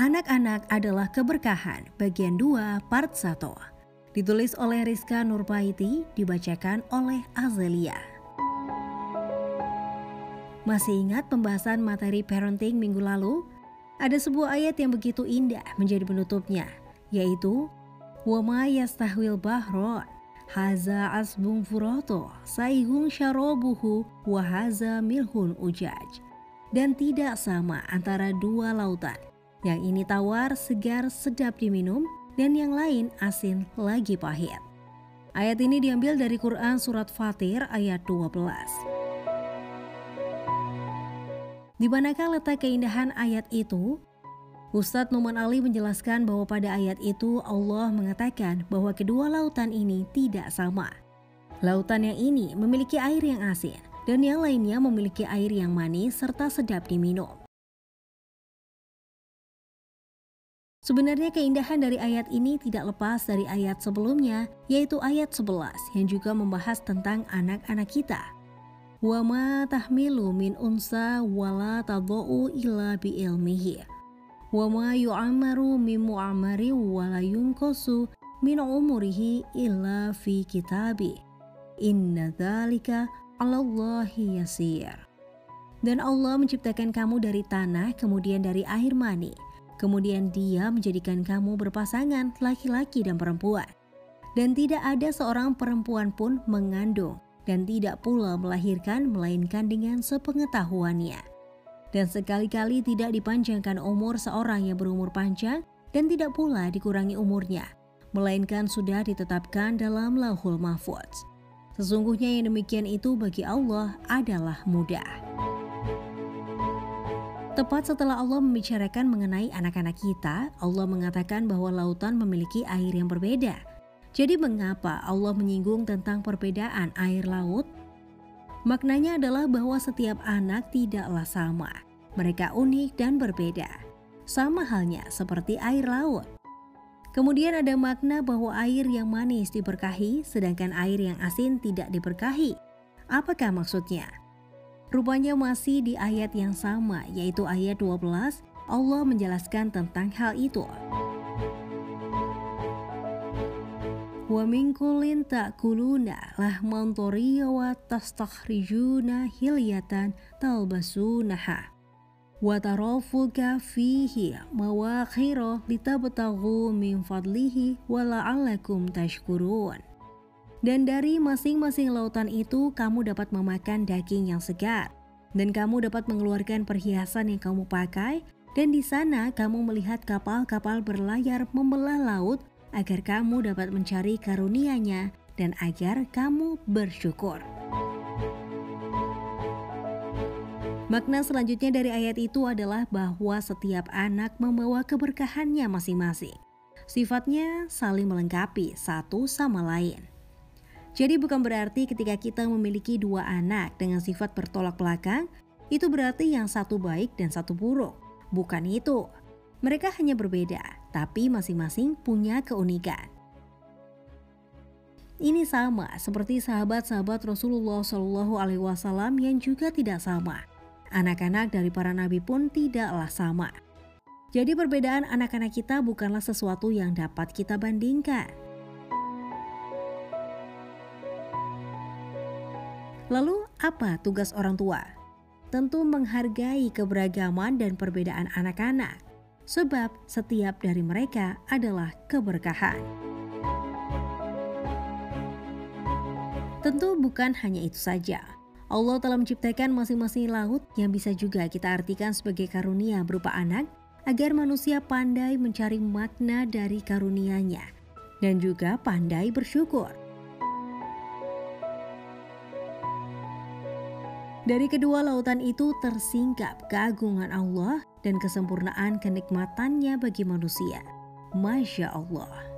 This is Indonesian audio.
Anak-anak adalah keberkahan, bagian 2, part 1. Ditulis oleh Rizka Nurpaiti dibacakan oleh Azelia. Masih ingat pembahasan materi parenting minggu lalu? Ada sebuah ayat yang begitu indah menjadi penutupnya, yaitu Wama yastahwil bahron Haza asbung furoto Saigung syarobuhu Wahaza milhun ujaj Dan tidak sama antara dua lautan yang ini tawar, segar, sedap diminum, dan yang lain asin lagi pahit. Ayat ini diambil dari Quran Surat Fatir ayat 12. Di manakah letak keindahan ayat itu? Ustadz Numan Ali menjelaskan bahwa pada ayat itu Allah mengatakan bahwa kedua lautan ini tidak sama. Lautan yang ini memiliki air yang asin dan yang lainnya memiliki air yang manis serta sedap diminum. Sebenarnya keindahan dari ayat ini tidak lepas dari ayat sebelumnya, yaitu ayat 11 yang juga membahas tentang anak-anak kita. Wa ma tahmilu min unsa wala tadau illa bi ilmihi. Wa ma yu'amaru min mu'amari wala yunkosu min umurihi illa fi kitabi. Inna dhalika 'ala Allahi yasir. Dan Allah menciptakan kamu dari tanah kemudian dari air mani Kemudian dia menjadikan kamu berpasangan laki-laki dan perempuan. Dan tidak ada seorang perempuan pun mengandung dan tidak pula melahirkan melainkan dengan sepengetahuannya. Dan sekali-kali tidak dipanjangkan umur seorang yang berumur panjang dan tidak pula dikurangi umurnya, melainkan sudah ditetapkan dalam lauhul mahfudz. Sesungguhnya yang demikian itu bagi Allah adalah mudah. Tepat setelah Allah membicarakan mengenai anak-anak kita, Allah mengatakan bahwa lautan memiliki air yang berbeda. Jadi mengapa Allah menyinggung tentang perbedaan air laut? Maknanya adalah bahwa setiap anak tidaklah sama. Mereka unik dan berbeda. Sama halnya seperti air laut. Kemudian ada makna bahwa air yang manis diberkahi sedangkan air yang asin tidak diberkahi. Apakah maksudnya? Rupanya masih di ayat yang sama, yaitu ayat 12, Allah menjelaskan tentang hal itu. Wa min kullin ta'kuluna lahman tariya wa tastakhrijuna hilyatan talbasunaha. Wa tarafuka fihi mawakhira litabtaghu min fadlihi wa la'allakum tashkurun. Dan dari masing-masing lautan itu kamu dapat memakan daging yang segar. Dan kamu dapat mengeluarkan perhiasan yang kamu pakai. Dan di sana kamu melihat kapal-kapal berlayar membelah laut agar kamu dapat mencari karunia-Nya dan agar kamu bersyukur. Makna selanjutnya dari ayat itu adalah bahwa setiap anak membawa keberkahannya masing-masing. Sifatnya saling melengkapi satu sama lain. Jadi bukan berarti ketika kita memiliki dua anak dengan sifat bertolak belakang, itu berarti yang satu baik dan satu buruk. Bukan itu. Mereka hanya berbeda, tapi masing-masing punya keunikan. Ini sama seperti sahabat-sahabat Rasulullah Shallallahu Alaihi Wasallam yang juga tidak sama. Anak-anak dari para nabi pun tidaklah sama. Jadi perbedaan anak-anak kita bukanlah sesuatu yang dapat kita bandingkan. Lalu, apa tugas orang tua? Tentu menghargai keberagaman dan perbedaan anak-anak, sebab setiap dari mereka adalah keberkahan. Tentu bukan hanya itu saja. Allah telah menciptakan masing-masing laut yang bisa juga kita artikan sebagai karunia berupa anak agar manusia pandai mencari makna dari karunia-Nya dan juga pandai bersyukur. Dari kedua lautan itu tersingkap keagungan Allah dan kesempurnaan kenikmatannya bagi manusia. Masya Allah.